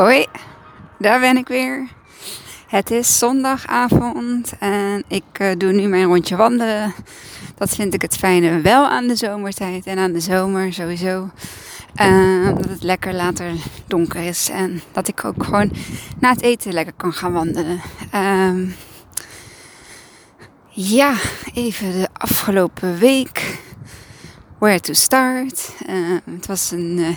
Hoi, daar ben ik weer. Het is zondagavond en ik uh, doe nu mijn rondje wandelen. Dat vind ik het fijne wel aan de zomertijd en aan de zomer sowieso. Uh, dat het lekker later donker is en dat ik ook gewoon na het eten lekker kan gaan wandelen. Uh, ja, even de afgelopen week. Where to start. Uh, het was een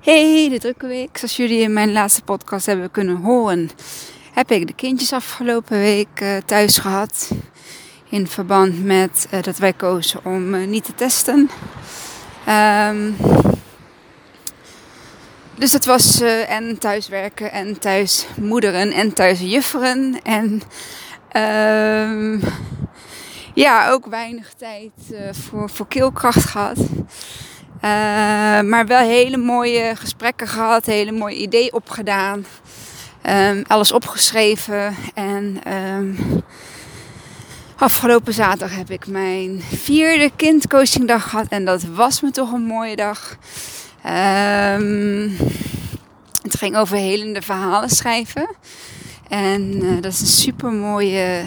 uh, hele drukke week. Zoals jullie in mijn laatste podcast hebben kunnen horen, heb ik de kindjes afgelopen week uh, thuis gehad. In verband met dat wij kozen om niet te testen. Um, dus het was en thuiswerken en thuismoederen en thuisjufferen. En um, ja, ook weinig tijd voor, voor keelkracht gehad. Uh, maar wel hele mooie gesprekken gehad, hele mooie ideeën opgedaan. Um, alles opgeschreven. En um, afgelopen zaterdag heb ik mijn vierde kindcoachingdag gehad. En dat was me toch een mooie dag. Um, het ging over helende verhalen schrijven. En uh, dat is een super mooie.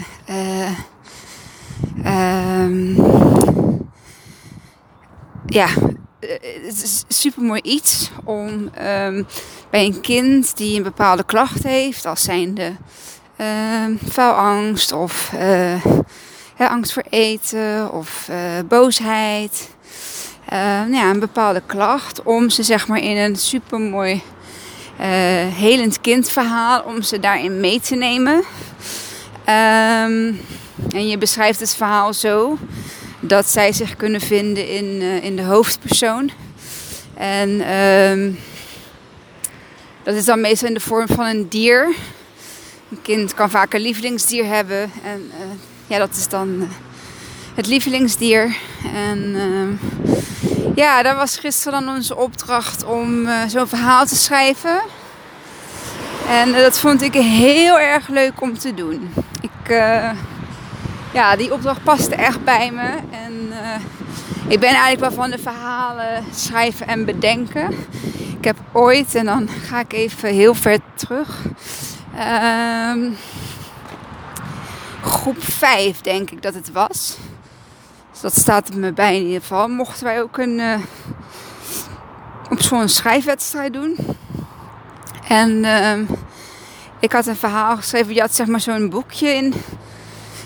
Um, ja, het is super mooi iets om um, bij een kind die een bepaalde klacht heeft, als zijnde um, vuilangst of ja, angst voor eten of boosheid. Uh, ja, een bepaalde klacht om ze zeg maar in een super mooi helend kindverhaal om ze daarin mee te nemen. En je beschrijft het verhaal zo dat zij zich kunnen vinden in, uh, in de hoofdpersoon. En um, dat is dan meestal in de vorm van een dier. Een kind kan vaak een lievelingsdier hebben. En uh, ja, dat is dan uh, het lievelingsdier. En ja, dat was gisteren dan onze opdracht om zo'n verhaal te schrijven. En dat vond ik heel erg leuk om te doen. Ik ja, die opdracht paste echt bij me. En uh, ik ben eigenlijk wel van de verhalen schrijven en bedenken. Ik heb ooit, en dan ga ik even heel ver terug. Uh, groep 5 denk ik dat het was. Dus dat staat me bij in ieder geval. Mochten wij ook een, uh, op zo'n schrijfwedstrijd doen. En ehm, ik had een verhaal geschreven. Je had zeg maar zo'n boekje in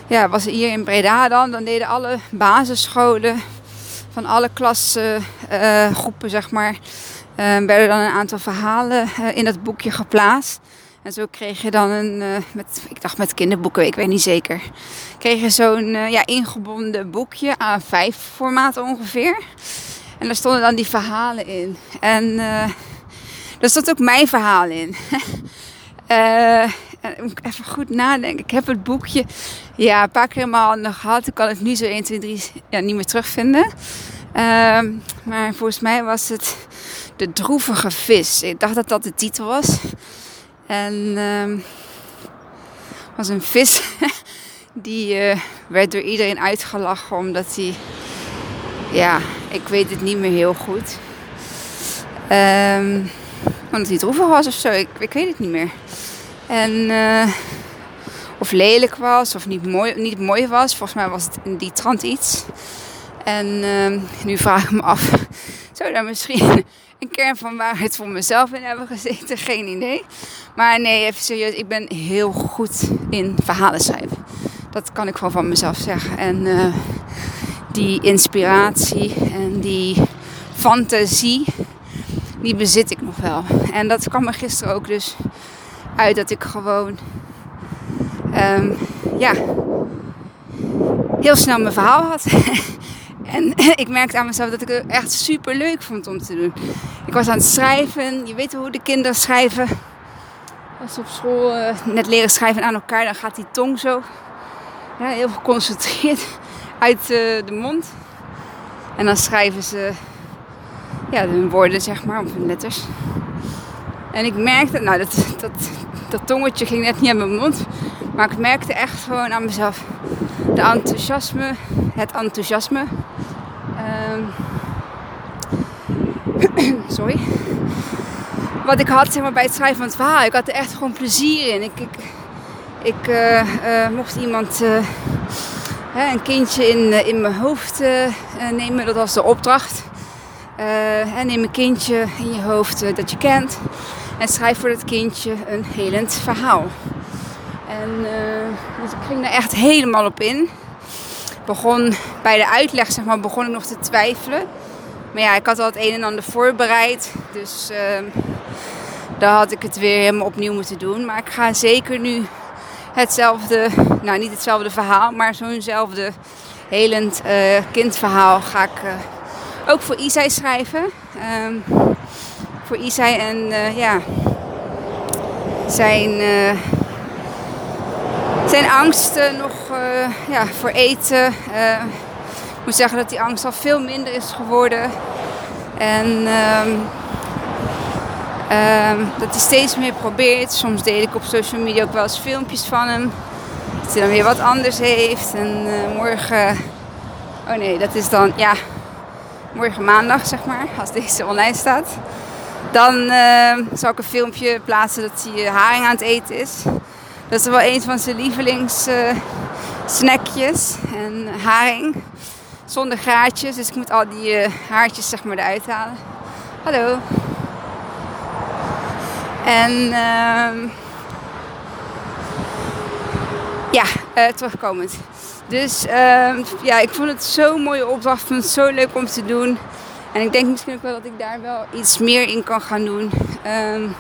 ja, was hier in Breda dan. Dan deden alle basisscholen van alle klasgroepen, uh, zeg maar, uh, werden dan een aantal verhalen uh, in dat boekje geplaatst. En zo kreeg je dan een, met, ik dacht met kinderboeken, ik weet niet zeker, kreeg je zo'n ja, ingebonden boekje, A5 formaat ongeveer. En daar stonden dan die verhalen in. En daar stond ook mijn verhaal in. En even goed nadenken. Ik heb het boekje ja, een paar keer helemaal nog gehad. Ik kan het nu zo 1, 2, 3 ja, niet meer terugvinden. Um, maar volgens mij was het De Droevige Vis. Ik dacht dat dat de titel was. En um, was een vis die uh, werd door iedereen uitgelachen omdat hij, ja, ik weet het niet meer heel goed. Um, omdat hij droevig was of zo, ik weet het niet meer. En uh, of lelijk was of niet mooi, niet mooi was. Volgens mij was het in die trant iets. En uh, nu vraag ik me af, zou daar misschien een kern van waarheid voor mezelf in hebben gezeten? Geen idee. Maar nee, even serieus, ik ben heel goed in verhalen schrijven. Dat kan ik gewoon van mezelf zeggen. En uh, die inspiratie en die fantasie, die bezit ik nog wel. En dat kwam me gisteren ook dus uit dat ik gewoon um, ja, heel snel mijn verhaal had. en ik merkte aan mezelf dat ik het echt super leuk vond om te doen. Ik was aan het schrijven. Je weet hoe de kinderen schrijven. Als ze op school uh, net leren schrijven aan elkaar, dan gaat die tong zo heel geconcentreerd uit uh, de mond. En dan schrijven ze ja, hun woorden, zeg maar, of hun letters. En ik merkte, nou, dat, dat, dat tongetje ging net niet aan mijn mond. Maar ik merkte echt gewoon aan mezelf de enthousiasme, het enthousiasme. Um, sorry. wat ik had zeg maar, bij het schrijven van het verhaal. Ik had er echt gewoon plezier in. Ik, ik, ik uh, mocht iemand, uh, hè, een kindje in, in mijn hoofd nemen. Dat was de opdracht. neem een kindje in je hoofd dat je kent. En schrijf voor dat kindje een helend verhaal. En dus ik ging daar echt helemaal op in. Begon bij de uitleg, zeg maar, begon ik nog te twijfelen. Maar ja, ik had al het een en ander voorbereid. Dus uh, daar had ik het weer helemaal opnieuw moeten doen. Maar ik ga zeker nu hetzelfde, nou niet hetzelfde verhaal, maar zo'nzelfde helend uh, kindverhaal ga ik uh, ook voor Isai schrijven. Um, voor Isai en uh, ja, zijn, zijn angst nog ja, voor eten moet zeggen dat die angst al veel minder is geworden. En um, um, dat hij steeds meer probeert. Soms deel ik op social media ook wel eens filmpjes van hem. Dat hij dan weer wat anders heeft. En uh, morgen. Oh nee, dat is dan. Ja. Morgen maandag, zeg maar. Als deze online staat. Dan uh, zal ik een filmpje plaatsen dat hij uh, haring aan het eten is. Dat is wel een van zijn lievelings uh, snackjes. En haring zonder gaatjes. Dus ik moet al die haartjes zeg maar eruit halen. Hallo. En uh, ja, terugkomend. Dus uh, ja, ik vond het zo'n mooie opdracht. Ik vond het zo leuk om te doen. En ik denk misschien ook wel dat ik daar wel iets meer in kan gaan doen. Um,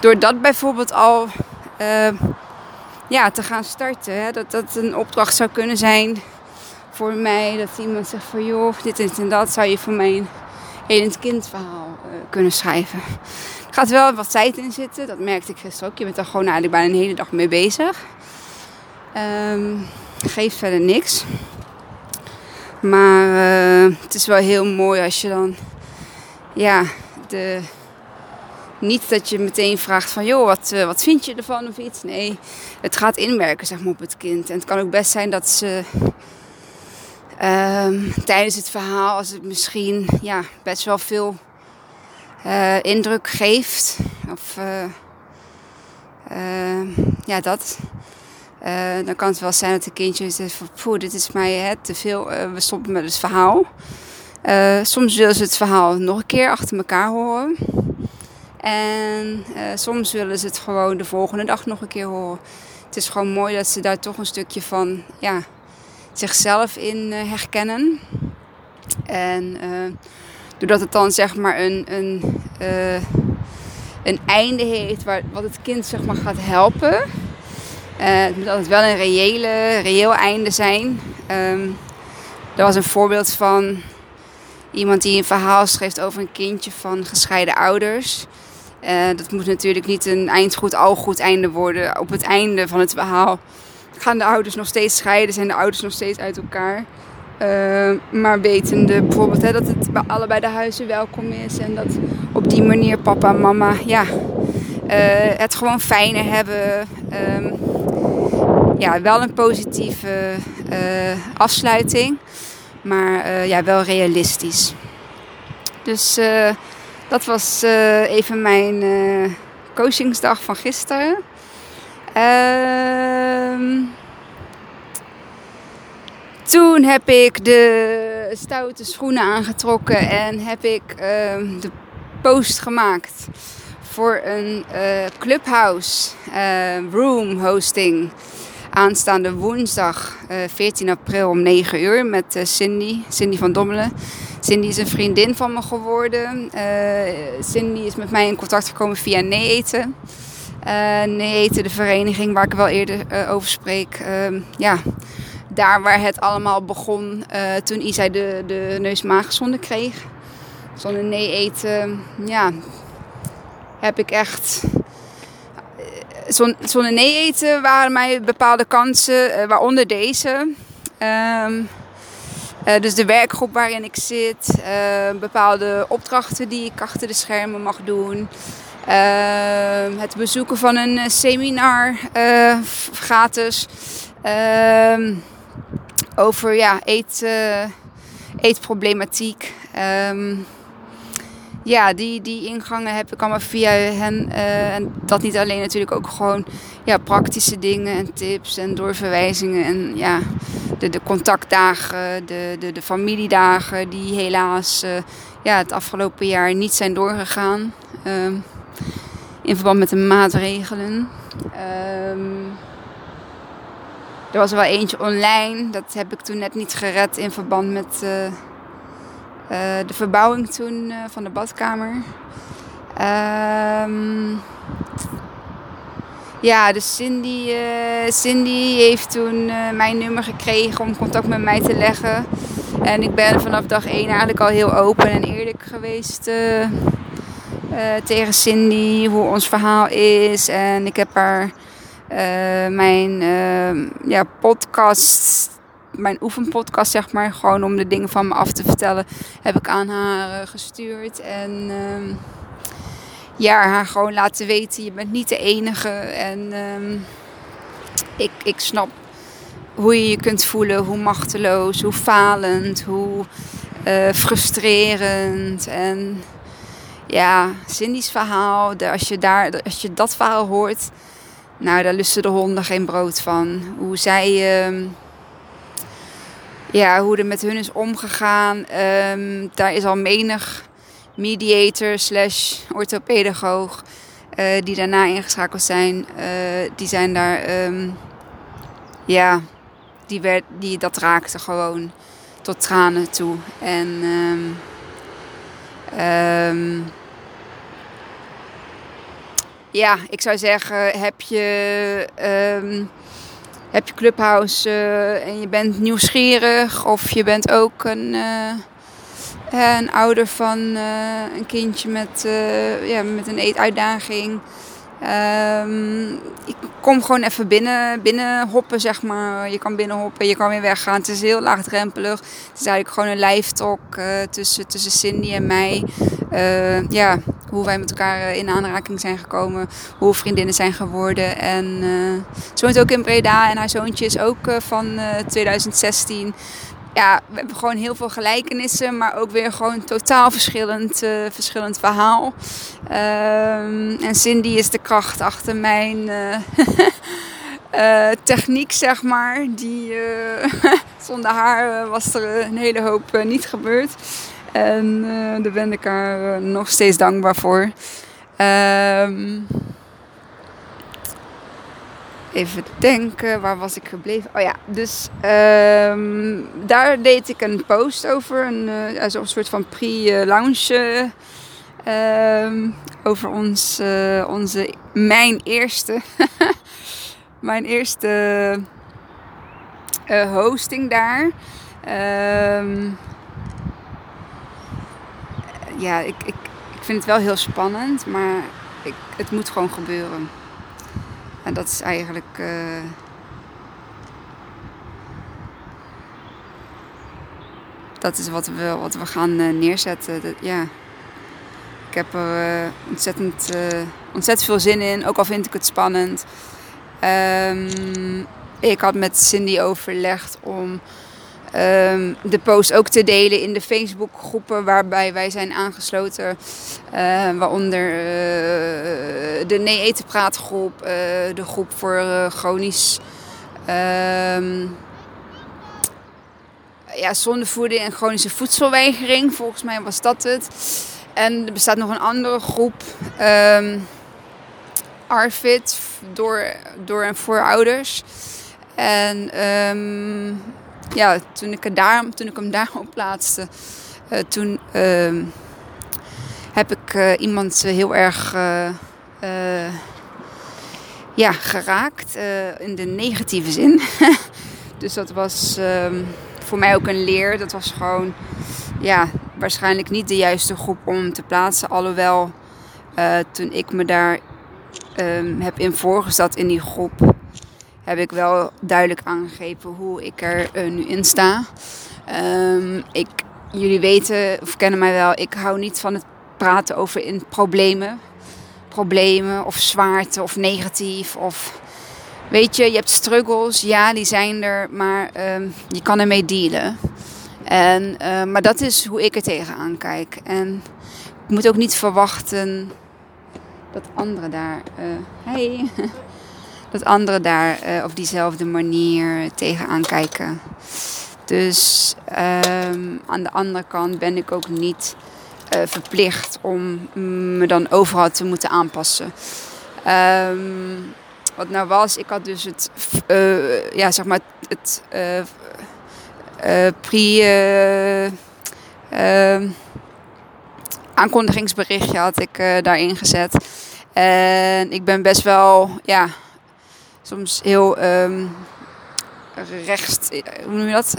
door dat bijvoorbeeld al ja, te gaan starten. Hè? Dat dat een opdracht zou kunnen zijn voor mij. Dat iemand zegt van joh, dit en dat zou je voor mijn helend kindverhaal uh, kunnen schrijven. Er gaat wel wat tijd in zitten, dat merkte ik gisteren ook. Je bent er gewoon eigenlijk bijna een hele dag mee bezig. Um, geeft verder niks. Maar uh, het is wel heel mooi als je dan, ja, de, niet dat je meteen vraagt van, joh, wat, uh, wat vind je ervan of iets. Nee, het gaat inwerken, zeg maar, op het kind. En het kan ook best zijn dat ze Um, tijdens het verhaal, als het misschien ja, best wel veel uh, indruk geeft. Of uh, ja, dat. Dan kan het wel zijn dat een kindje zegt van, poeh, dit is mij hè, te veel. we stoppen met het verhaal. soms willen ze het verhaal nog een keer achter elkaar horen. En soms willen ze het gewoon de volgende dag nog een keer horen. Het is gewoon mooi dat ze daar toch een stukje van, ja, zichzelf in herkennen. En doordat het dan zeg maar een, een, een einde heeft waar, wat het kind zeg maar gaat helpen. Het moet altijd wel een reële, reëel einde zijn. Um, er was een voorbeeld van iemand die een verhaal schreef over een kindje van gescheiden ouders. Uh, dat moet natuurlijk niet een eindgoed, al goed einde worden. Op het einde van het verhaal gaan de ouders nog steeds scheiden, zijn de ouders nog steeds uit elkaar. Uh, maar wetende bijvoorbeeld hè, dat het bij allebei de huizen welkom is. En dat op die manier papa en mama ja, uh, het gewoon fijner hebben. Um, ja, wel een positieve uh, afsluiting. Maar ja, wel realistisch. Dus dat was even mijn coachingsdag van gisteren. Ehm, toen heb ik de stoute schoenen aangetrokken en heb ik uh, de post gemaakt voor een clubhouse uh, room hosting aanstaande woensdag 14 eh, april om 9 uur met Cindy, Cindy van Dommelen. Cindy is een vriendin van me geworden. Cindy is met mij in contact gekomen via Nee Eten. Nee, de vereniging waar ik wel eerder over spreek. Uh, ja, daar waar het allemaal begon toen Isai de, de neus-maaggezonde kreeg. Zonder nee eten, ja, heb ik echt... Zonder nee eten waren mij bepaalde kansen, waaronder deze. Um, dus de werkgroep waarin ik zit, bepaalde opdrachten die ik achter de schermen mag doen. Uh, het bezoeken van een eh, seminar gratis uh, over ja, eet, eetproblematiek. Ja, die, die ingangen heb ik allemaal via hen. Uh, en dat niet alleen natuurlijk ook gewoon ja, praktische dingen en tips en doorverwijzingen. En ja, de, de contactdagen, de, de, de familiedagen die helaas uh, ja, het afgelopen jaar niet zijn doorgegaan. Uh, in verband met de maatregelen. Um, er was er wel eentje online. Dat heb ik toen net niet gered in verband met uh, de verbouwing toen uh, van de badkamer. Um, ja, dus Cindy, Cindy heeft toen mijn nummer gekregen om contact met mij te leggen. En ik ben vanaf dag 1 eigenlijk al heel open en eerlijk geweest tegen Cindy. Hoe ons verhaal is. En ik heb haar mijn uh, ja, podcast, mijn oefenpodcast zeg maar, gewoon om de dingen van me af te vertellen, heb ik aan haar uh, gestuurd. En ehm, ja, haar gewoon laten weten, je bent niet de enige. En ehm, ik, ik snap hoe je je kunt voelen, hoe machteloos, hoe falend, hoe frustrerend. En ja, Cindy's verhaal, als, je daar, als je dat verhaal hoort nou, daar lusten de honden geen brood van. Hoe zij. Uh, ja, hoe er met hun is omgegaan. Um, daar is al menig mediator slash orthopedagoog uh, die daarna ingeschakeld zijn. Uh, die zijn daar. Um, ja, die, werd, die dat raakte gewoon tot tranen toe. En. Um, ja, ik zou zeggen, heb je, heb je Clubhouse uh, en je bent nieuwsgierig of je bent ook een, uh, een ouder van een kindje met, ja, met een eetuitdaging. Um, ik kom gewoon even binnen, binnen hoppen, zeg maar. Je kan binnen hoppen, je kan weer weggaan. Het is heel laagdrempelig. Het is eigenlijk gewoon een live tussen, tussen Cindy en mij. Ja, hoe wij met elkaar in aanraking zijn gekomen. Hoe we vriendinnen zijn geworden. En uh, ze woont ook in Breda en haar zoontje is ook van 2016 ja, we hebben gewoon heel veel gelijkenissen, maar ook weer gewoon totaal verschillend, verschillend verhaal. Um, en Cindy is de kracht achter mijn techniek, zeg maar. Die, zonder haar was er een hele hoop niet gebeurd. En daar ben ik haar nog steeds dankbaar voor. Um, Even denken, waar was ik gebleven? Oh ja, dus ehm, daar deed ik een post over. Een, uh, een soort van pre-lounge. Uh, over ons, uh, onze, mijn eerste, mijn eerste hosting daar. Um, ja, ik, ik, ik vind het wel heel spannend, maar ik, het moet gewoon gebeuren. En dat is eigenlijk. Uh, dat is wat we, wat we gaan uh, neerzetten. Dat, ja. Ik heb er uh, ontzettend, ontzettend veel zin in, ook al vind ik het spannend. Um, ik had met Cindy overlegd om um, de post ook te delen in de Facebookgroepen waarbij wij zijn aangesloten. Uh, waaronder uh, de Nee Eten Praatgroep, uh, de groep voor chronisch um, ja, zondevoeding en chronische voedselweigering. Volgens mij was dat het. En er bestaat nog een andere groep. Um, Arfit door, door en voor ouders. En um, ja, toen ik, daar, toen ik hem daarop plaatste, uh, toen uh, heb ik uh, iemand heel erg eh, ja, geraakt in de negatieve zin. dus dat was um, voor mij ook een leer. Dat was gewoon ja, waarschijnlijk niet de juiste groep om te plaatsen. Alhoewel toen ik me daar um, heb in voorgesteld in die groep heb ik wel duidelijk aangegeven hoe ik er uh, nu in sta. Um, ik, jullie weten of kennen mij wel, ik hou niet van het praten over in problemen. Problemen of zwaarte of negatief of... Weet je, je hebt struggles, ja, die zijn er, maar um, je kan ermee dealen. En, uh, maar dat is hoe ik er tegenaan kijk. En moet ook niet verwachten dat anderen daar. Uh, hey, dat anderen daar uh, op diezelfde manier tegenaan kijken. Dus um, aan de andere kant ben ik ook niet uh, verplicht om me dan overal te moeten aanpassen. Um, wat nou was, ik had dus het, uh, ja, zeg maar, het pre ehm, aankondigingsberichtje had ik daarin gezet. En ik ben best wel, ja, soms heel um, rechts, hoe noem je dat?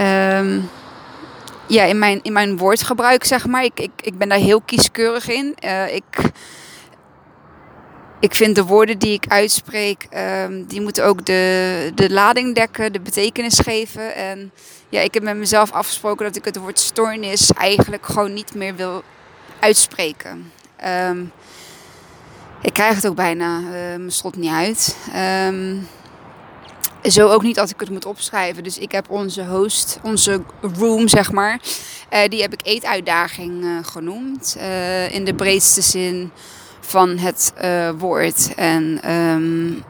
Um, ja, in mijn, in mijn woordgebruik, zeg maar. Ik, ik, ik ben daar heel kieskeurig in. Uh, ik, ik vind de woorden die ik uitspreek, um, die moeten ook de, de lading dekken, de betekenis geven. En ja, ik heb met mezelf afgesproken dat ik het woord stoornis eigenlijk gewoon niet meer wil uitspreken. Um, ik krijg het ook bijna uh, mijn slot niet uit. Um, zo ook niet als ik het moet opschrijven. Dus ik heb onze host, onze room zeg maar, uh, die heb ik eetuitdaging uh, genoemd. In de breedste zin van het woord. En um,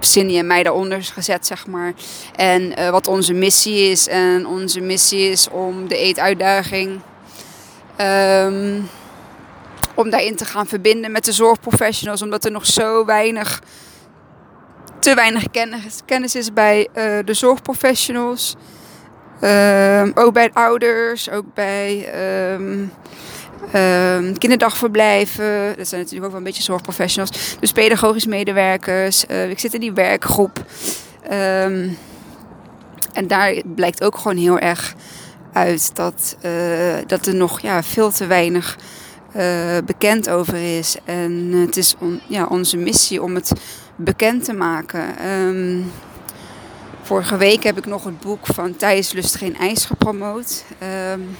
Cindy en mij daaronder gezet, zeg maar. En wat onze missie is. En onze missie is om de eetuitdaging... Um, om daarin te gaan verbinden met de zorgprofessionals. Omdat er nog zo weinig te weinig kennis, kennis is bij uh, de zorgprofessionals. Uh, ook bij ouders, ook bij um, kinderdagverblijven. Dat zijn natuurlijk ook wel een beetje zorgprofessionals. Dus pedagogisch medewerkers. Uh, ik zit in die werkgroep. En daar blijkt ook gewoon heel erg uit dat, uh, dat er nog ja, veel te weinig uh, bekend over is. En het is ja, onze missie om het bekend te maken. Um, vorige week heb ik nog het boek van Thijs Lust Geen IJs gepromoot. Um,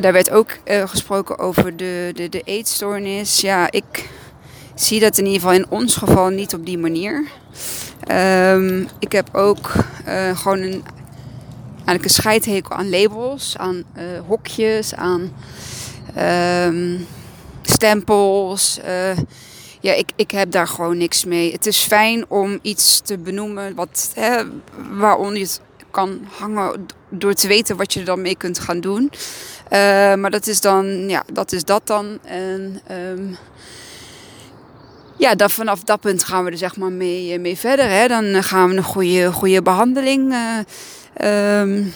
daar werd ook uh, gesproken over de, de, de eetstoornis. Ja, ik zie dat in ieder geval in ons geval niet op die manier. Um, ik heb ook gewoon een, eigenlijk een scheidhekel aan labels, aan uh, hokjes, aan um, stempels ja, ik, ik heb daar gewoon niks mee. Het is fijn om iets te benoemen wat, hè, waaronder je het kan hangen door te weten wat je er dan mee kunt gaan doen. Uh, maar dat is dan, ja, dat is dat dan. En um, ja, vanaf dat punt gaan we er zeg maar mee, eh, mee verder. Hè. Dan gaan we een goede, goede behandeling um,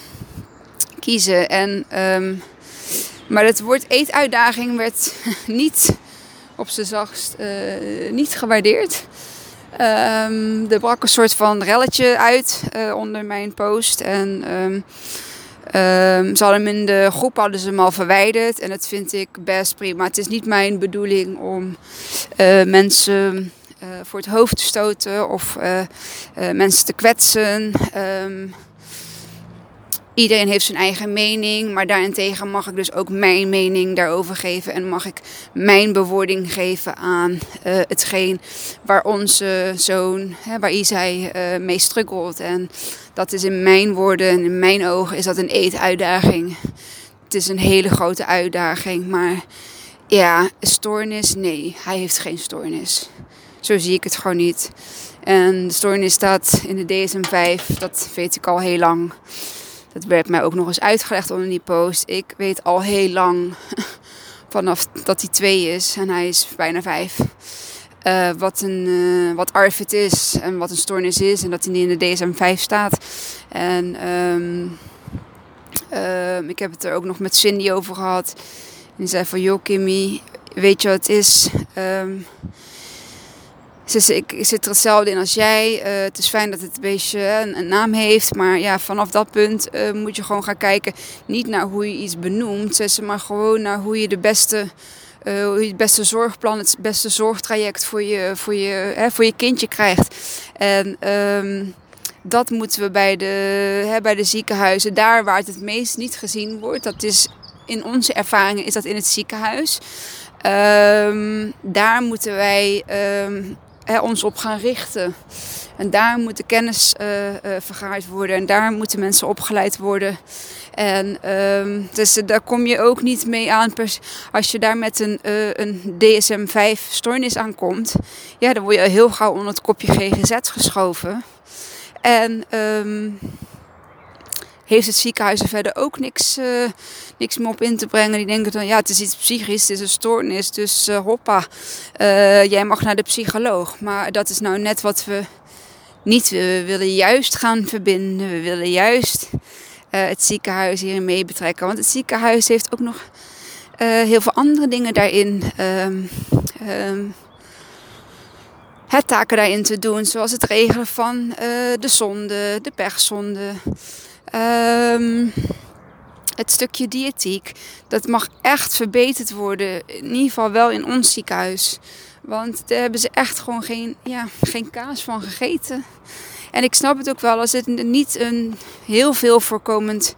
kiezen. En, um, maar het woord eetuitdaging werd niet op zijn zachtst uh, niet gewaardeerd. Um, er brak een soort van relletje uit uh, onder mijn post. En um, ze hadden hem in de groep hadden ze hem al verwijderd. En dat vind ik best prima. Het is niet mijn bedoeling om uh, mensen voor het hoofd te stoten of mensen te kwetsen. Iedereen heeft zijn eigen mening, maar daarentegen mag ik dus ook mijn mening daarover geven en mag ik mijn bewoording geven aan uh, hetgeen waar onze zoon, hè, waar Isai uh, mee struggelt. En dat is in mijn woorden en in mijn ogen is dat een eetuitdaging. Het is een hele grote uitdaging, maar ja, stoornis, nee, hij heeft geen stoornis. Zo zie ik het gewoon niet. En de stoornis staat in de DSM-5, dat weet ik al heel lang. Dat werd mij ook nog eens uitgelegd onder die post. Ik weet al heel lang, vanaf dat hij twee is en hij is bijna vijf, uh, wat, een, uh, wat ARFID is en wat een stoornis is. En dat hij in de DSM-5 staat. En um, uh, ik heb het er ook nog met Cindy over gehad. En die zei van, joh Kimmy, weet je wat het is? Um, ze, ik, zit er hetzelfde in als jij. Uh, het is fijn dat het een beetje een, een, naam heeft. Maar ja, vanaf dat punt uh, moet je gewoon gaan kijken. Niet naar hoe je iets benoemt. Maar gewoon naar hoe je de beste. Hoe je het beste zorgplan, het beste zorgtraject voor je, voor je, hè, voor je kindje krijgt. En um, dat moeten we bij de, hè, bij de ziekenhuizen, daar waar het het meest niet gezien wordt, dat is in onze ervaringen is dat in het ziekenhuis. Um, daar moeten wij um, ons op gaan richten. En daar moet de kennis vergaard worden en daar moeten mensen opgeleid worden. En um, dus daar kom je ook niet mee aan als je daar met een, een DSM-5 stoornis aankomt. Ja, dan word je heel gauw onder het kopje GGZ geschoven. En um, heeft het ziekenhuis er verder ook niks, uh, niks meer op in te brengen. Die denken dan, ja, het is iets psychisch, het is een stoornis, dus uh, hoppa, jij mag naar de psycholoog. Maar dat is nou net wat we niet willen. We willen juist gaan verbinden, we willen juist het ziekenhuis hierin mee betrekken. Want het ziekenhuis heeft ook nog heel veel andere dingen daarin. Um, um, het taken daarin te doen, zoals het regelen van de zonde, de pechzonde. Um, het stukje diëtiek, dat mag echt verbeterd worden. In ieder geval wel in ons ziekenhuis. Want daar hebben ze echt gewoon geen, ja, geen kaas van gegeten. En ik snap het ook wel als het niet een heel veel voorkomend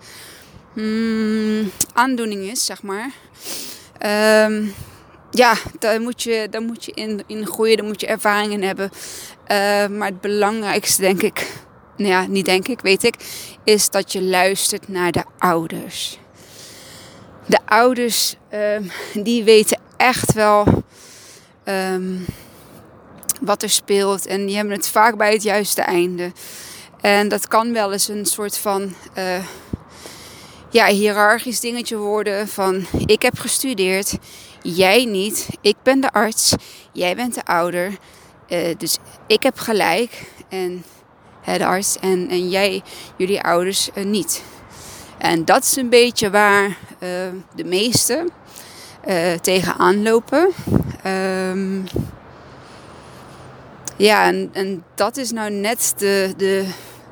mm, aandoening is, zeg maar. Um, ja, daar moet je, daar moet je in, in groeien, daar moet je ervaringen hebben. Uh, maar het belangrijkste, denk ik, nou ja, niet denk ik, weet ik, is dat je luistert naar de ouders. De ouders, um, die weten echt wel um, wat er speelt. En die hebben het vaak bij het juiste einde. En dat kan wel eens een soort van uh, ja, hiërarchisch dingetje worden van ik heb gestudeerd, jij niet, ik ben de arts, jij bent de ouder. Uh, dus ik heb gelijk en de arts en, en jij, jullie ouders niet. En dat is een beetje waar de meesten tegenaan lopen. Ehm, ja, en, en dat is nou net de, de,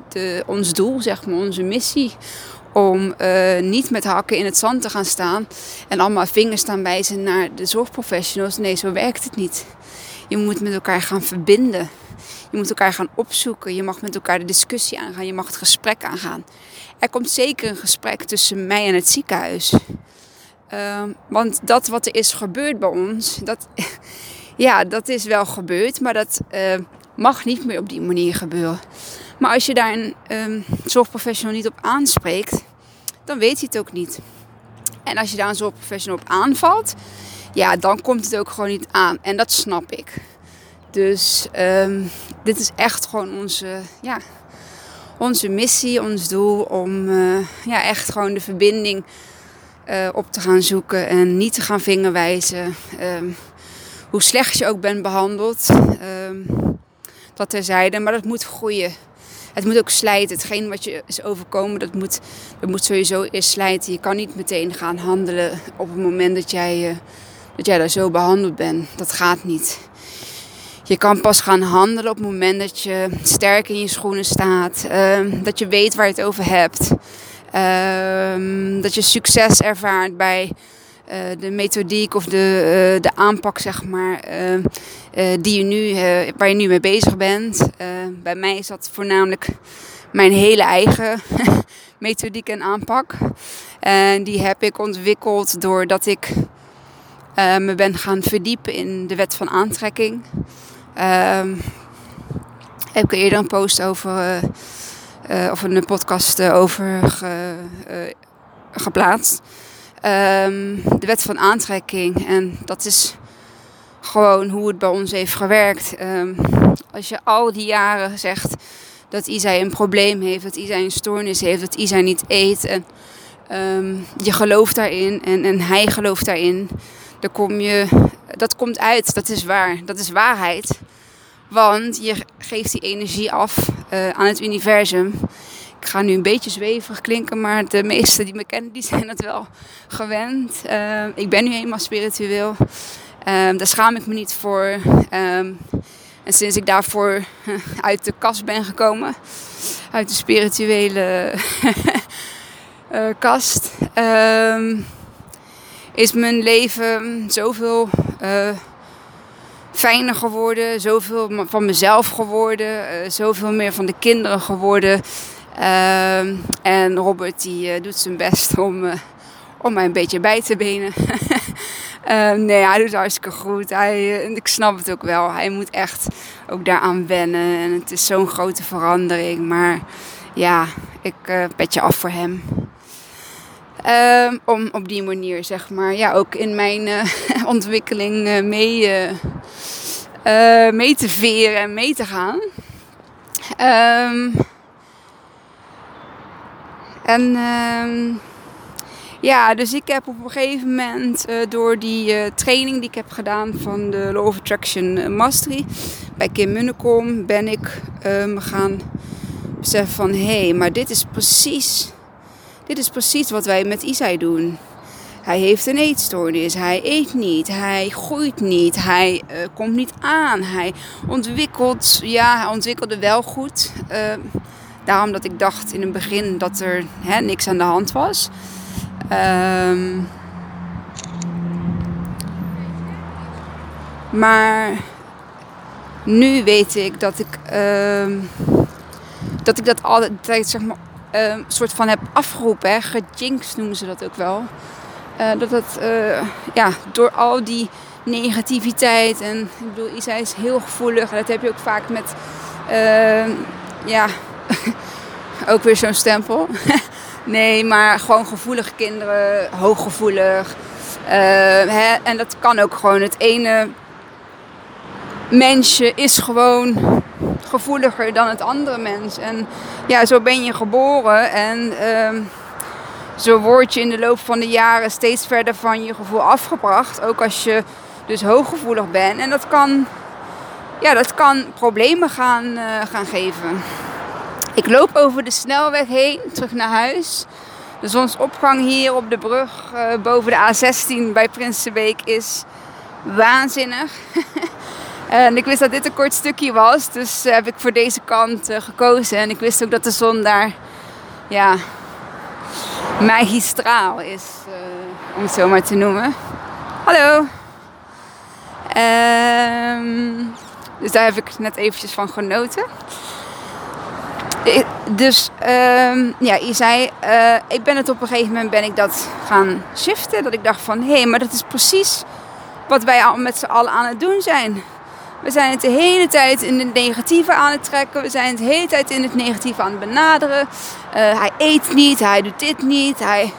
de, ons doel, zeg maar, onze missie. Om niet met hakken in het zand te gaan staan en allemaal vingers staan wijzen naar de zorgprofessionals. Nee, zo werkt het niet. Je moet met elkaar gaan verbinden. Je moet elkaar gaan opzoeken. Je mag met elkaar de discussie aangaan. Je mag het gesprek aangaan. Er komt zeker een gesprek tussen mij en het ziekenhuis. Uh, want dat wat er is gebeurd bij ons, dat, ja, dat is wel gebeurd, maar dat uh, mag niet meer op die manier gebeuren. Maar als je daar een um, zorgprofessional niet op aanspreekt, dan weet hij het ook niet. En als je daar een zorgprofessional op aanvalt, ja, dan komt het ook gewoon niet aan. En dat snap ik. Dus um, dit is echt gewoon onze, ja, onze missie, ons doel om uh, ja, echt gewoon de verbinding uh, op te gaan zoeken en niet te gaan vingerwijzen. Um, hoe slecht je ook bent behandeld. Um, dat terzijde, maar dat moet groeien. Het moet ook slijten. Hetgeen wat je is overkomen, dat moet, dat moet sowieso eerst slijten. Je kan niet meteen gaan handelen op het moment dat jij, uh, dat jij daar zo behandeld bent. Dat gaat niet. Je kan pas gaan handelen op het moment dat je sterk in je schoenen staat. Uh, dat je weet waar je het over hebt. Uh, dat je succes ervaart bij uh, de methodiek of de, uh, de aanpak, zeg maar, uh, die je nu, waar je nu mee bezig bent. bij mij is dat voornamelijk mijn hele eigen methodiek en aanpak. En die heb ik ontwikkeld doordat ik me ben gaan verdiepen in de wet van aantrekking. Ehm, heb ik eerder een post over, of een podcast over ge, geplaatst. Um, de wet van aantrekking. En dat is gewoon hoe het bij ons heeft gewerkt. Um, als je al die jaren zegt dat Isai een probleem heeft, dat Isai een stoornis heeft, dat Isai niet eet. En je gelooft daarin en, en hij gelooft daarin. Dan kom je, dat komt uit, dat is waar, dat is waarheid. Want je geeft die energie af uh, aan het universum ik ga nu een beetje zweverig klinken, maar de meesten die me kennen, die zijn het wel gewend. Uh, ik ben nu eenmaal spiritueel. Um, daar schaam ik me niet voor. Um, en sinds ik daarvoor uit de kast ben gekomen, uit de spirituele kast, um, is mijn leven zoveel uh, fijner geworden, zoveel van mezelf geworden, zoveel meer van de kinderen geworden. Uh, en Robert die uh, doet zijn best om, om mij een beetje bij te benen. Uh, nee, hij doet hartstikke goed. Hij, ik snap het ook wel. Hij moet echt ook daaraan wennen. En het is zo'n grote verandering. Maar ja, ik pet je af voor hem. Um, om op die manier, zeg maar, ja, ook in mijn uh, ontwikkeling uh, mee, uh, mee te veren en mee te gaan. Um, en um, ja, dus ik heb op een gegeven moment door die training die ik heb gedaan van de Law of Attraction Mastery bij Kim Munnekom, ben ik gaan beseffen van hé, hey, maar dit is precies dit is precies wat wij met Isai doen. Hij heeft een eetstoornis, hij eet niet, hij groeit niet, hij uh, komt niet aan, hij ontwikkelt, ja, hij ontwikkelde wel goed. Uh, daarom dat ik dacht in het begin dat er hè, niks aan de hand was. Uh, maar nu weet ik dat ik, ehm, dat, ik dat altijd zeg maar um, soort van heb afgeroepen. Hè. Gejinxed noemen ze dat ook wel. Uh, dat het uh, ja, door al die negativiteit en ik bedoel, Isa is heel gevoelig dat heb je ook vaak met uh, ja, ook weer zo'n stempel. nee, maar gewoon gevoelige kinderen, hooggevoelig. Hè, en dat kan ook gewoon. Het ene mensje is gewoon gevoeliger dan het andere mens. En ja, zo ben je geboren en uh, zo word je in de loop van de jaren steeds verder van je gevoel afgebracht. Ook als je dus hooggevoelig bent. En dat kan, ja, dat kan problemen gaan, uh, gaan geven. Ik loop over de snelweg heen, terug naar huis. De zonsopgang hier op de brug uh, boven de A16 bij Prinsenbeek is waanzinnig. En ik wist dat dit een kort stukje was, dus heb ik voor deze kant uh, gekozen. En ik wist ook dat de zon daar, ja, magistraal is, uh, om het zo maar te noemen. Hallo! Um, dus daar heb ik net eventjes van genoten. Dus um, ja, je zei, ik ben het op een gegeven moment ben ik dat gaan shiften. Dat ik dacht van, hé, hey, maar dat is precies wat wij al met z'n allen aan het doen zijn. We zijn het de hele tijd in het negatieve aan het trekken. We zijn het de hele tijd in het negatieve aan het benaderen. Uh, hij eet niet, hij doet dit niet. Hij...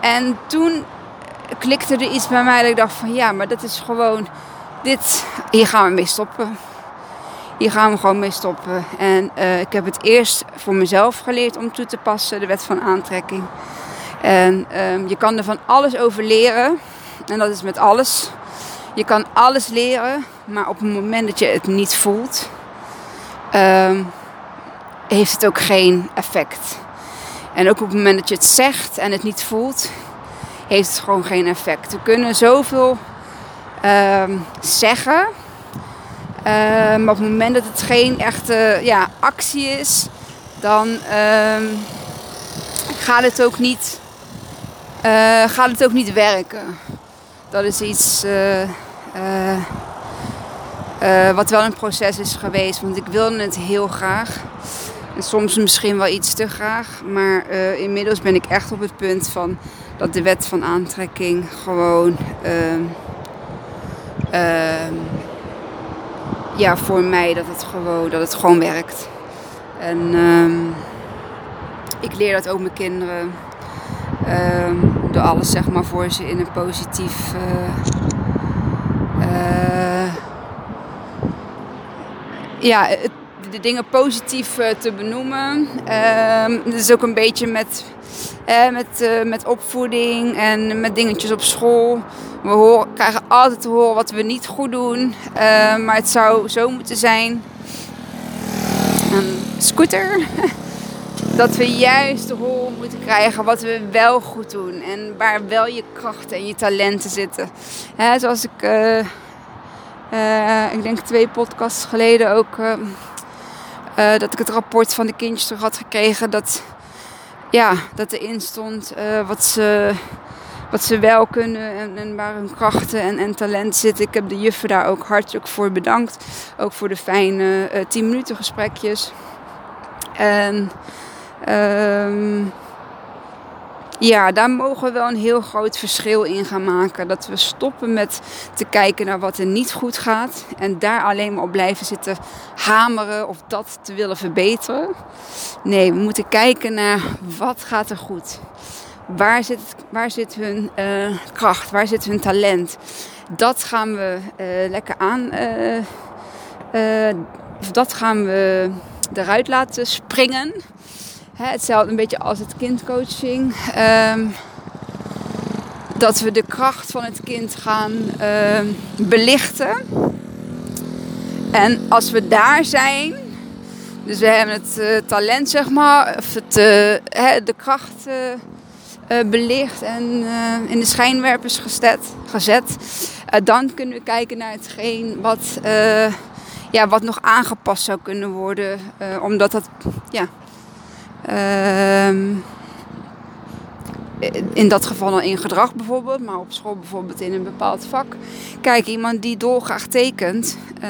En toen klikte er iets bij mij dat ik dacht van ja, maar dat is gewoon dit. Hier gaan we mee stoppen. Hier gaan we gewoon mee stoppen. En uh, ik heb het eerst voor mezelf geleerd om toe te passen, de wet van aantrekking. En uh, je kan er van alles over leren. En dat is met alles. Je kan alles leren, maar op het moment dat je het niet voelt, uh, heeft het ook geen effect. En ook op het moment dat je het zegt en het niet voelt, heeft het gewoon geen effect. We kunnen zoveel uh, zeggen, uh, maar op het moment dat het geen echte ja, actie is, dan ehm, gaat, het ook niet, eh, gaat het ook niet werken. Dat is iets uh, uh, wat wel een proces is geweest, want ik wilde het heel graag. En soms misschien wel iets te graag. Maar inmiddels ben ik echt op het punt van dat de wet van aantrekking gewoon. Uh, ja, voor mij dat het gewoon, dat het gewoon werkt. En ehm, ik leer dat ook mijn kinderen. Ehm, door alles zeg maar voor ze in een positief. Uh, ja, de dingen positief uh, te benoemen. Uh, is ook een beetje met, met, met opvoeding en met dingetjes op school. We horen, krijgen altijd te horen wat we niet goed doen. Ehm, maar het zou zo moeten zijn. Een scooter. dat we juist te horen moeten krijgen wat we wel goed doen. En waar wel je krachten en je talenten zitten. Hè, zoals ik uh, ik denk twee podcasts geleden ook uh, dat ik het rapport van de kindjes terug had gekregen. Dat, ja, dat erin stond wat, ze, wat ze wel kunnen en, en waar hun krachten en, en zitten. Ik heb de juffen daar ook hartelijk voor bedankt. Ook voor de fijne 10 minuten gesprekjes. En, um, ja, daar mogen we wel een heel groot verschil in gaan maken. Dat we stoppen met te kijken naar wat er niet goed gaat. En daar alleen maar op blijven zitten hameren of dat te willen verbeteren. Nee, we moeten kijken naar wat gaat er goed. Waar zit, waar zit hun uh, kracht? Waar zit hun talent? Dat gaan we uh, lekker aan. Uh, dat gaan we eruit laten springen. Hè, hetzelfde een beetje als het kindcoaching. Um, dat we de kracht van het kind gaan uh, belichten. En als we daar zijn, dus we hebben het uh, talent, zeg maar, of het, uh, de kracht uh, belicht en in de schijnwerpers gezet, gezet dan kunnen we kijken naar hetgeen wat, ja, wat nog aangepast zou kunnen worden. omdat dat ja, Ehm, in dat geval dan in gedrag bijvoorbeeld, maar op school bijvoorbeeld in een bepaald vak. Kijk, iemand die dolgraag tekent, uh,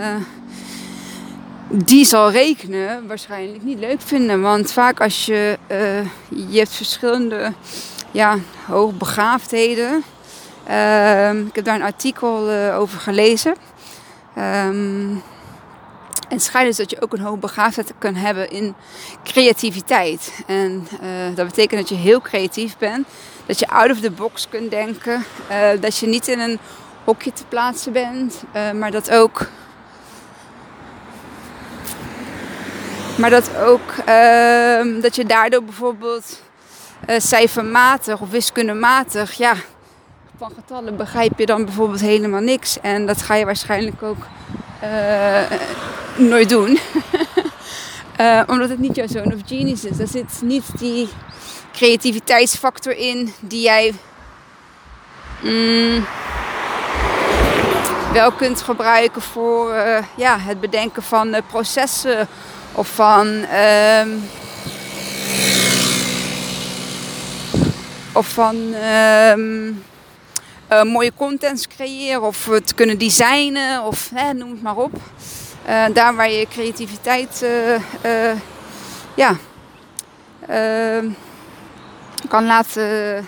die zal rekenen waarschijnlijk niet leuk vinden. Want vaak als je, uh, je hebt verschillende ja, hoogbegaafdheden. Uh, ik heb daar een artikel uh, over gelezen. Um, en schijnt dus dat je ook een hoge begaafdheid kan hebben in creativiteit. En uh, dat betekent dat je heel creatief bent. Dat je out of the box kunt denken. Uh, dat je niet in een hokje te plaatsen bent. Uh, maar dat ook... Maar dat ook... Ehm, dat je daardoor bijvoorbeeld cijfermatig of wiskundematig... Ja, van getallen begrijp je dan bijvoorbeeld helemaal niks. En dat ga je waarschijnlijk ook nooit doen. uh, omdat het niet jouw zoon of genius is. Er zit niet die creativiteitsfactor in die jij mm, wel kunt gebruiken voor uh, ja, het bedenken van uh, processen of van. Um, of van um, mooie contents creëren of het kunnen designen of noem het maar op. Uh, daar waar je creativiteit uh, uh, ja, kan, laten,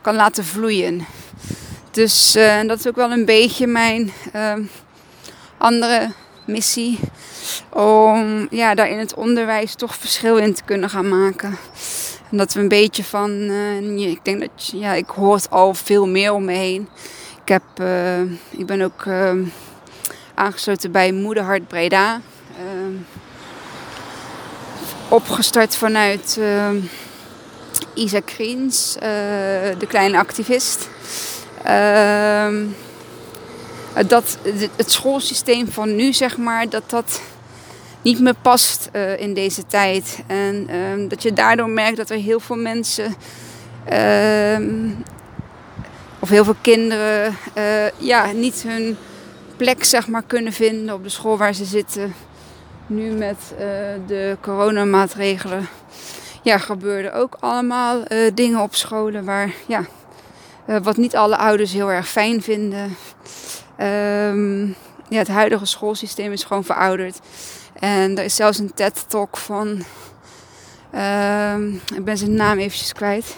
kan laten vloeien. Dus dat is ook wel een beetje mijn andere missie. Om ja, daar in het onderwijs toch verschil in te kunnen gaan maken. En dat we een beetje van, ik denk dat, ja, ik hoor het al veel meer om me heen. Ik, heb, ik ben ook aangesloten bij Moederhart Breda. Uh, opgestart vanuit uh, Isa Kriens, uh, de kleine activist. Ehm, dat het schoolsysteem van nu, zeg maar, dat dat niet meer past uh, in deze tijd. En dat je daardoor merkt dat er heel veel mensen of heel veel kinderen uh, ja, niet hun plek zeg maar, kunnen vinden op de school waar ze zitten. Nu met uh, de coronamaatregelen ja, gebeurden ook allemaal uh, dingen op scholen waar, ja, uh, wat niet alle ouders heel erg fijn vinden. Um, ja, het huidige schoolsysteem is gewoon verouderd. En er is zelfs een TED-talk van, um, ik ben zijn naam eventjes kwijt.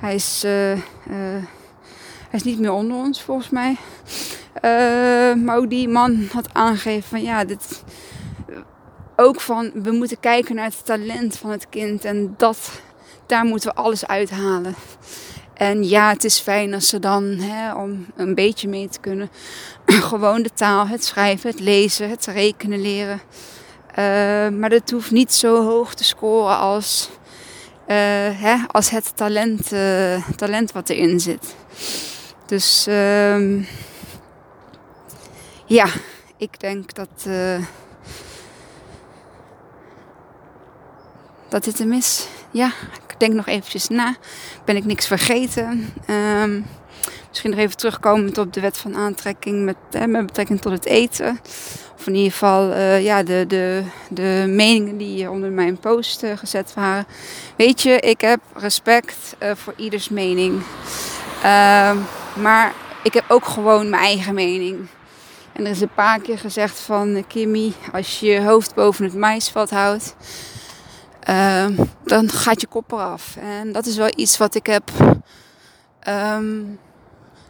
Hij is, hij is niet meer onder ons volgens mij. Uh, maar ook die man had aangegeven van ja, dit, ook van we moeten kijken naar het talent van het kind en dat, daar moeten we alles uithalen. En ja, het is fijn als ze dan, hè, om een beetje mee te kunnen, gewoon de taal, het schrijven, het lezen, het rekenen leren. Uh, maar dat hoeft niet zo hoog te scoren als, uh, hè, als het talent, talent wat erin zit. Dus ehm, ja, ik denk dat, uh, dat dit hem is. Ja, ik denk nog eventjes na. Ben ik niks vergeten? Um, misschien nog even terugkomend op de wet van aantrekking met, hè, met betrekking tot het eten. Of in ieder geval uh, ja, de, de, de meningen die onder mijn post uh, gezet waren. Weet je, ik heb respect voor ieders mening. Uh, maar ik heb ook gewoon mijn eigen mening. En er is een paar keer gezegd van Kimmy, als je je hoofd boven het maisveld houdt, ehm, dan gaat je kop eraf. En dat is wel iets wat ik heb ehm,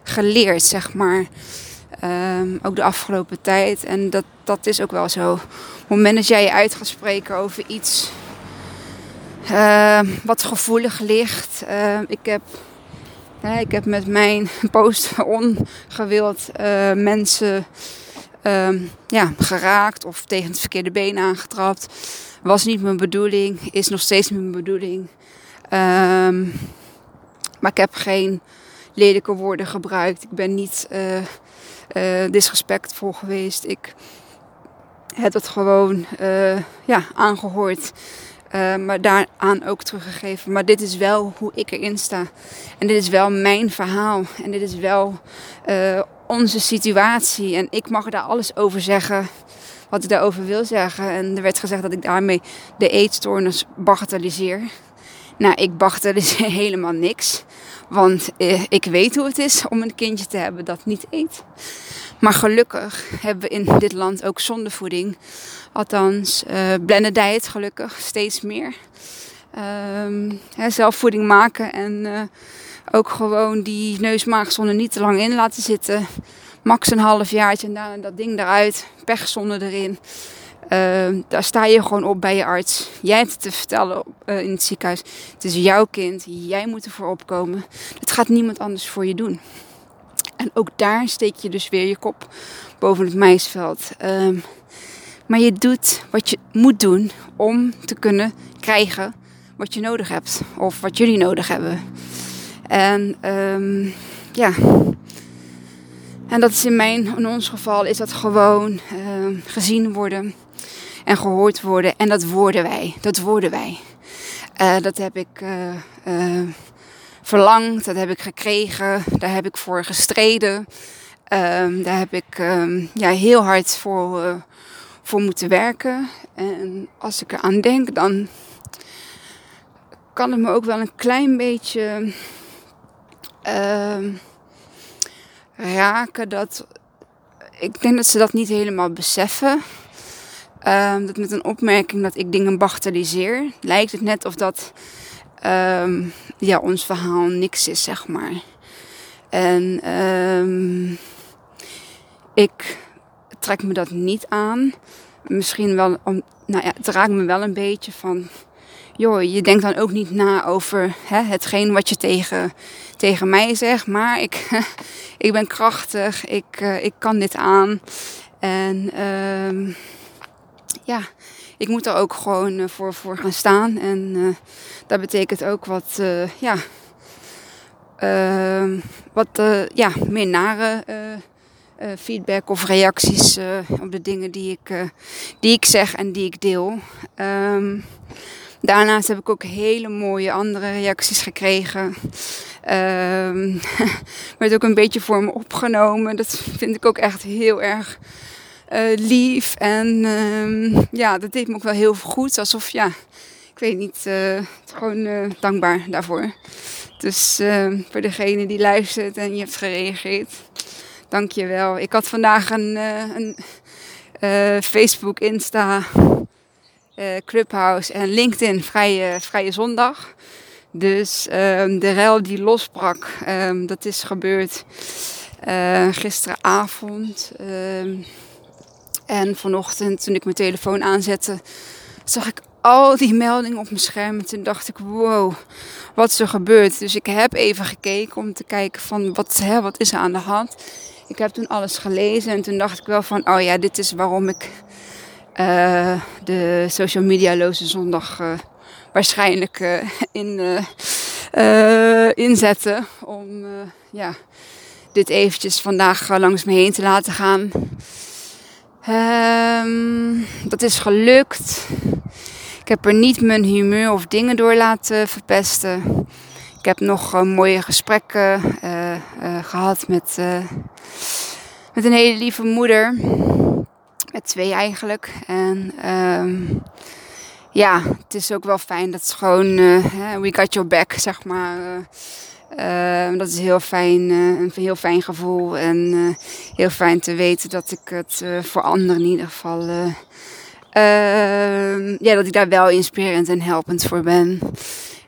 geleerd, zeg maar. Ehm, ook de afgelopen tijd. En dat, dat is ook wel zo. Op het moment dat jij je uit gaat spreken over iets wat gevoelig ligt. ik heb ik heb met mijn post ongewild uh, mensen uh, ja, geraakt of tegen het verkeerde been aangetrapt. Was niet mijn bedoeling, is nog steeds mijn bedoeling. Um, maar ik heb geen lelijke woorden gebruikt. Ik ben niet uh, uh, disrespectvol geweest. Ik heb het gewoon ja, aangehoord. Uh, maar daaraan ook teruggegeven. Maar dit is wel hoe ik erin sta. En dit is wel mijn verhaal. En dit is wel uh, onze situatie. En ik mag daar alles over zeggen. Wat ik daarover wil zeggen. En er werd gezegd dat ik daarmee de eetstoornis bagatelliseer. Nou, ik bagatelliseer helemaal niks. Want uh, ik weet hoe het is om een kindje te hebben dat niet eet. Maar gelukkig hebben we in dit land ook zondevoeding. Althans, uh, blended gelukkig, steeds meer. Um, hè, zelfvoeding maken en uh, ook gewoon die neusmaagzonde niet te lang in laten zitten. Max een half jaartje en daarna dat ding eruit, pechzonde erin. Uh, daar sta je gewoon op bij je arts. Jij hebt het te vertellen uh, in het ziekenhuis. Het is jouw kind. Jij moet ervoor opkomen. Het gaat niemand anders voor je doen. En ook daar steek je dus weer je kop boven het maisveld. Um, maar je doet wat je moet doen om te kunnen krijgen wat je nodig hebt. Of wat jullie nodig hebben. En um, ja. En dat is in mijn, in ons geval, is dat gewoon gezien worden en gehoord worden. En dat worden wij. Dat worden wij. Uh, dat heb ik uh, verlangd, dat heb ik gekregen, daar heb ik voor gestreden. Um, daar heb ik um, ja, heel hard voor, voor moeten werken. En als ik eraan denk, dan kan het me ook wel een klein beetje uh, raken dat ik denk dat ze dat niet helemaal beseffen. Uh, dat met een opmerking dat ik dingen bagatelliseer, lijkt het net of dat um, ja, ons verhaal niks is, zeg maar. En um, ik trek me dat niet aan. Misschien wel, om, nou ja, het raakt me wel een beetje van, joh, je denkt dan ook niet na over hè, hetgeen wat je tegen, tegen mij zegt. Maar ik, ik ben krachtig, ik, uh, ik kan dit aan. En um, ja, ik moet er ook gewoon uh, voor, voor gaan staan. En uh, dat betekent ook wat, uh, ja, wat ja, meer nare feedback of reacties op de dingen die ik, die ik zeg en die ik deel. Um, daarnaast heb ik ook hele mooie andere reacties gekregen. Um, werd ook een beetje voor me opgenomen. Dat vind ik ook echt heel erg lief. En uh, ja, dat deed me ook wel heel goed. Alsof, ja, ik weet niet, uh, gewoon uh, dankbaar daarvoor. Dus voor degene die luistert en je hebt gereageerd, dank je wel. Ik had vandaag een, een Facebook, Insta, Clubhouse en LinkedIn vrije, vrije zondag. Dus ehm, de rel die losbrak, um, dat is gebeurd gisteravond. En vanochtend, toen ik mijn telefoon aanzette, zag ik al die meldingen op mijn scherm. En toen dacht ik, wow, wat is er gebeurd? Dus ik heb even gekeken om te kijken van, wat, hè, wat is er aan de hand? Ik heb toen alles gelezen en toen dacht ik wel van, oh ja, dit is waarom ik uh, de social media loze zondag uh, waarschijnlijk uh, in, inzette. Om ja, dit eventjes vandaag langs me heen te laten gaan. Um, dat is gelukt. Ik heb er niet mijn humeur of dingen door laten verpesten. Ik heb nog uh, mooie gesprekken uh, uh, gehad met, met een hele lieve moeder. Met twee eigenlijk. En um, ja, het is ook wel fijn dat het gewoon, we got your back, zeg maar. Uh, dat is heel fijn, uh, een heel fijn gevoel. En uh, heel fijn te weten dat ik het voor anderen in ieder geval ehm, ja, dat ik daar wel inspirerend en helpend voor ben.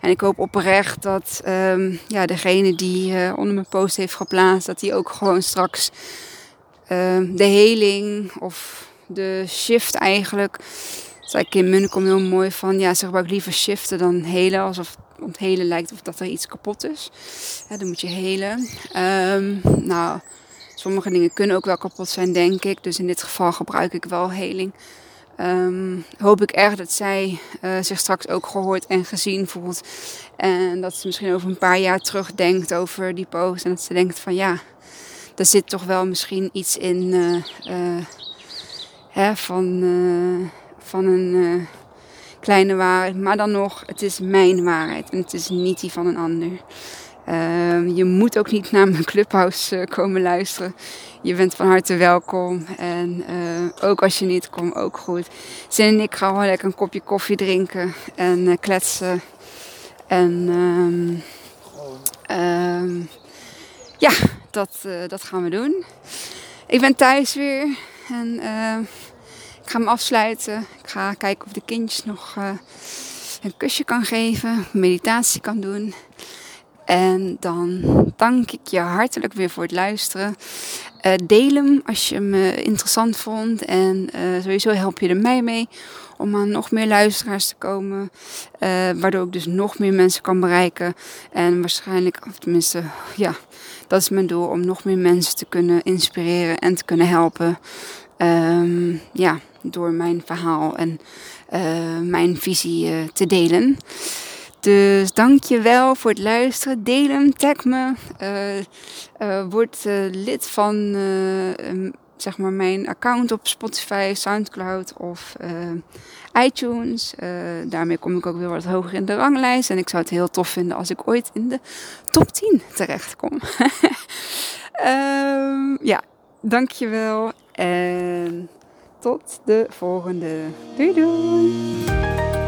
En ik hoop oprecht dat um, ja, degene die onder mijn post heeft geplaatst, dat die ook gewoon straks de heling of de shift eigenlijk. Zei Kim Munnekom heel mooi van, ja, ze gebruikt liever shiften dan helen. Alsof onthelen lijkt of dat er iets kapot is. Ja, dan moet je helen. Um, nou, sommige dingen kunnen ook wel kapot zijn, denk ik. Dus in dit geval gebruik ik wel heling. Um, hoop ik erg dat zij uh, zich straks ook gehoord en gezien voelt. En dat ze misschien over een paar jaar terugdenkt over die post. En dat ze denkt van ja, er zit toch wel misschien iets in uh, uh, hè, van, van een kleine waarheid. Maar dan nog, het is mijn waarheid en het is niet die van een ander. Uh, je moet ook niet naar mijn clubhouse uh, komen luisteren. Je bent van harte welkom. En uh, ook als je niet komt, ook goed. Zin en ik gaan gewoon lekker een kopje koffie drinken en eh, kletsen. En um, ja, dat, dat gaan we doen. Ik ben thuis weer. En ga hem afsluiten. Ik ga kijken of de kindjes nog uh, een kusje kan geven, meditatie kan doen. En dan dank ik je hartelijk weer voor het luisteren. Uh, deel hem als je hem uh, interessant vond. En sowieso help je er mij mee om aan nog meer luisteraars te komen. waardoor ik dus nog meer mensen kan bereiken. En waarschijnlijk, of tenminste, ja, dat is mijn doel. Om nog meer mensen te kunnen inspireren en te kunnen helpen. Um, ja, door mijn verhaal en uh, mijn visie uh, te delen. Dus dank je wel voor het luisteren. Deel hem, tag me. Uh, word lid van zeg maar mijn account op Spotify, Soundcloud of iTunes. daarmee kom ik ook weer wat hoger in de ranglijst. En ik zou het heel tof vinden als ik ooit in de top 10 terechtkom. um, ja, dankjewel. En tot de volgende. Doei doei!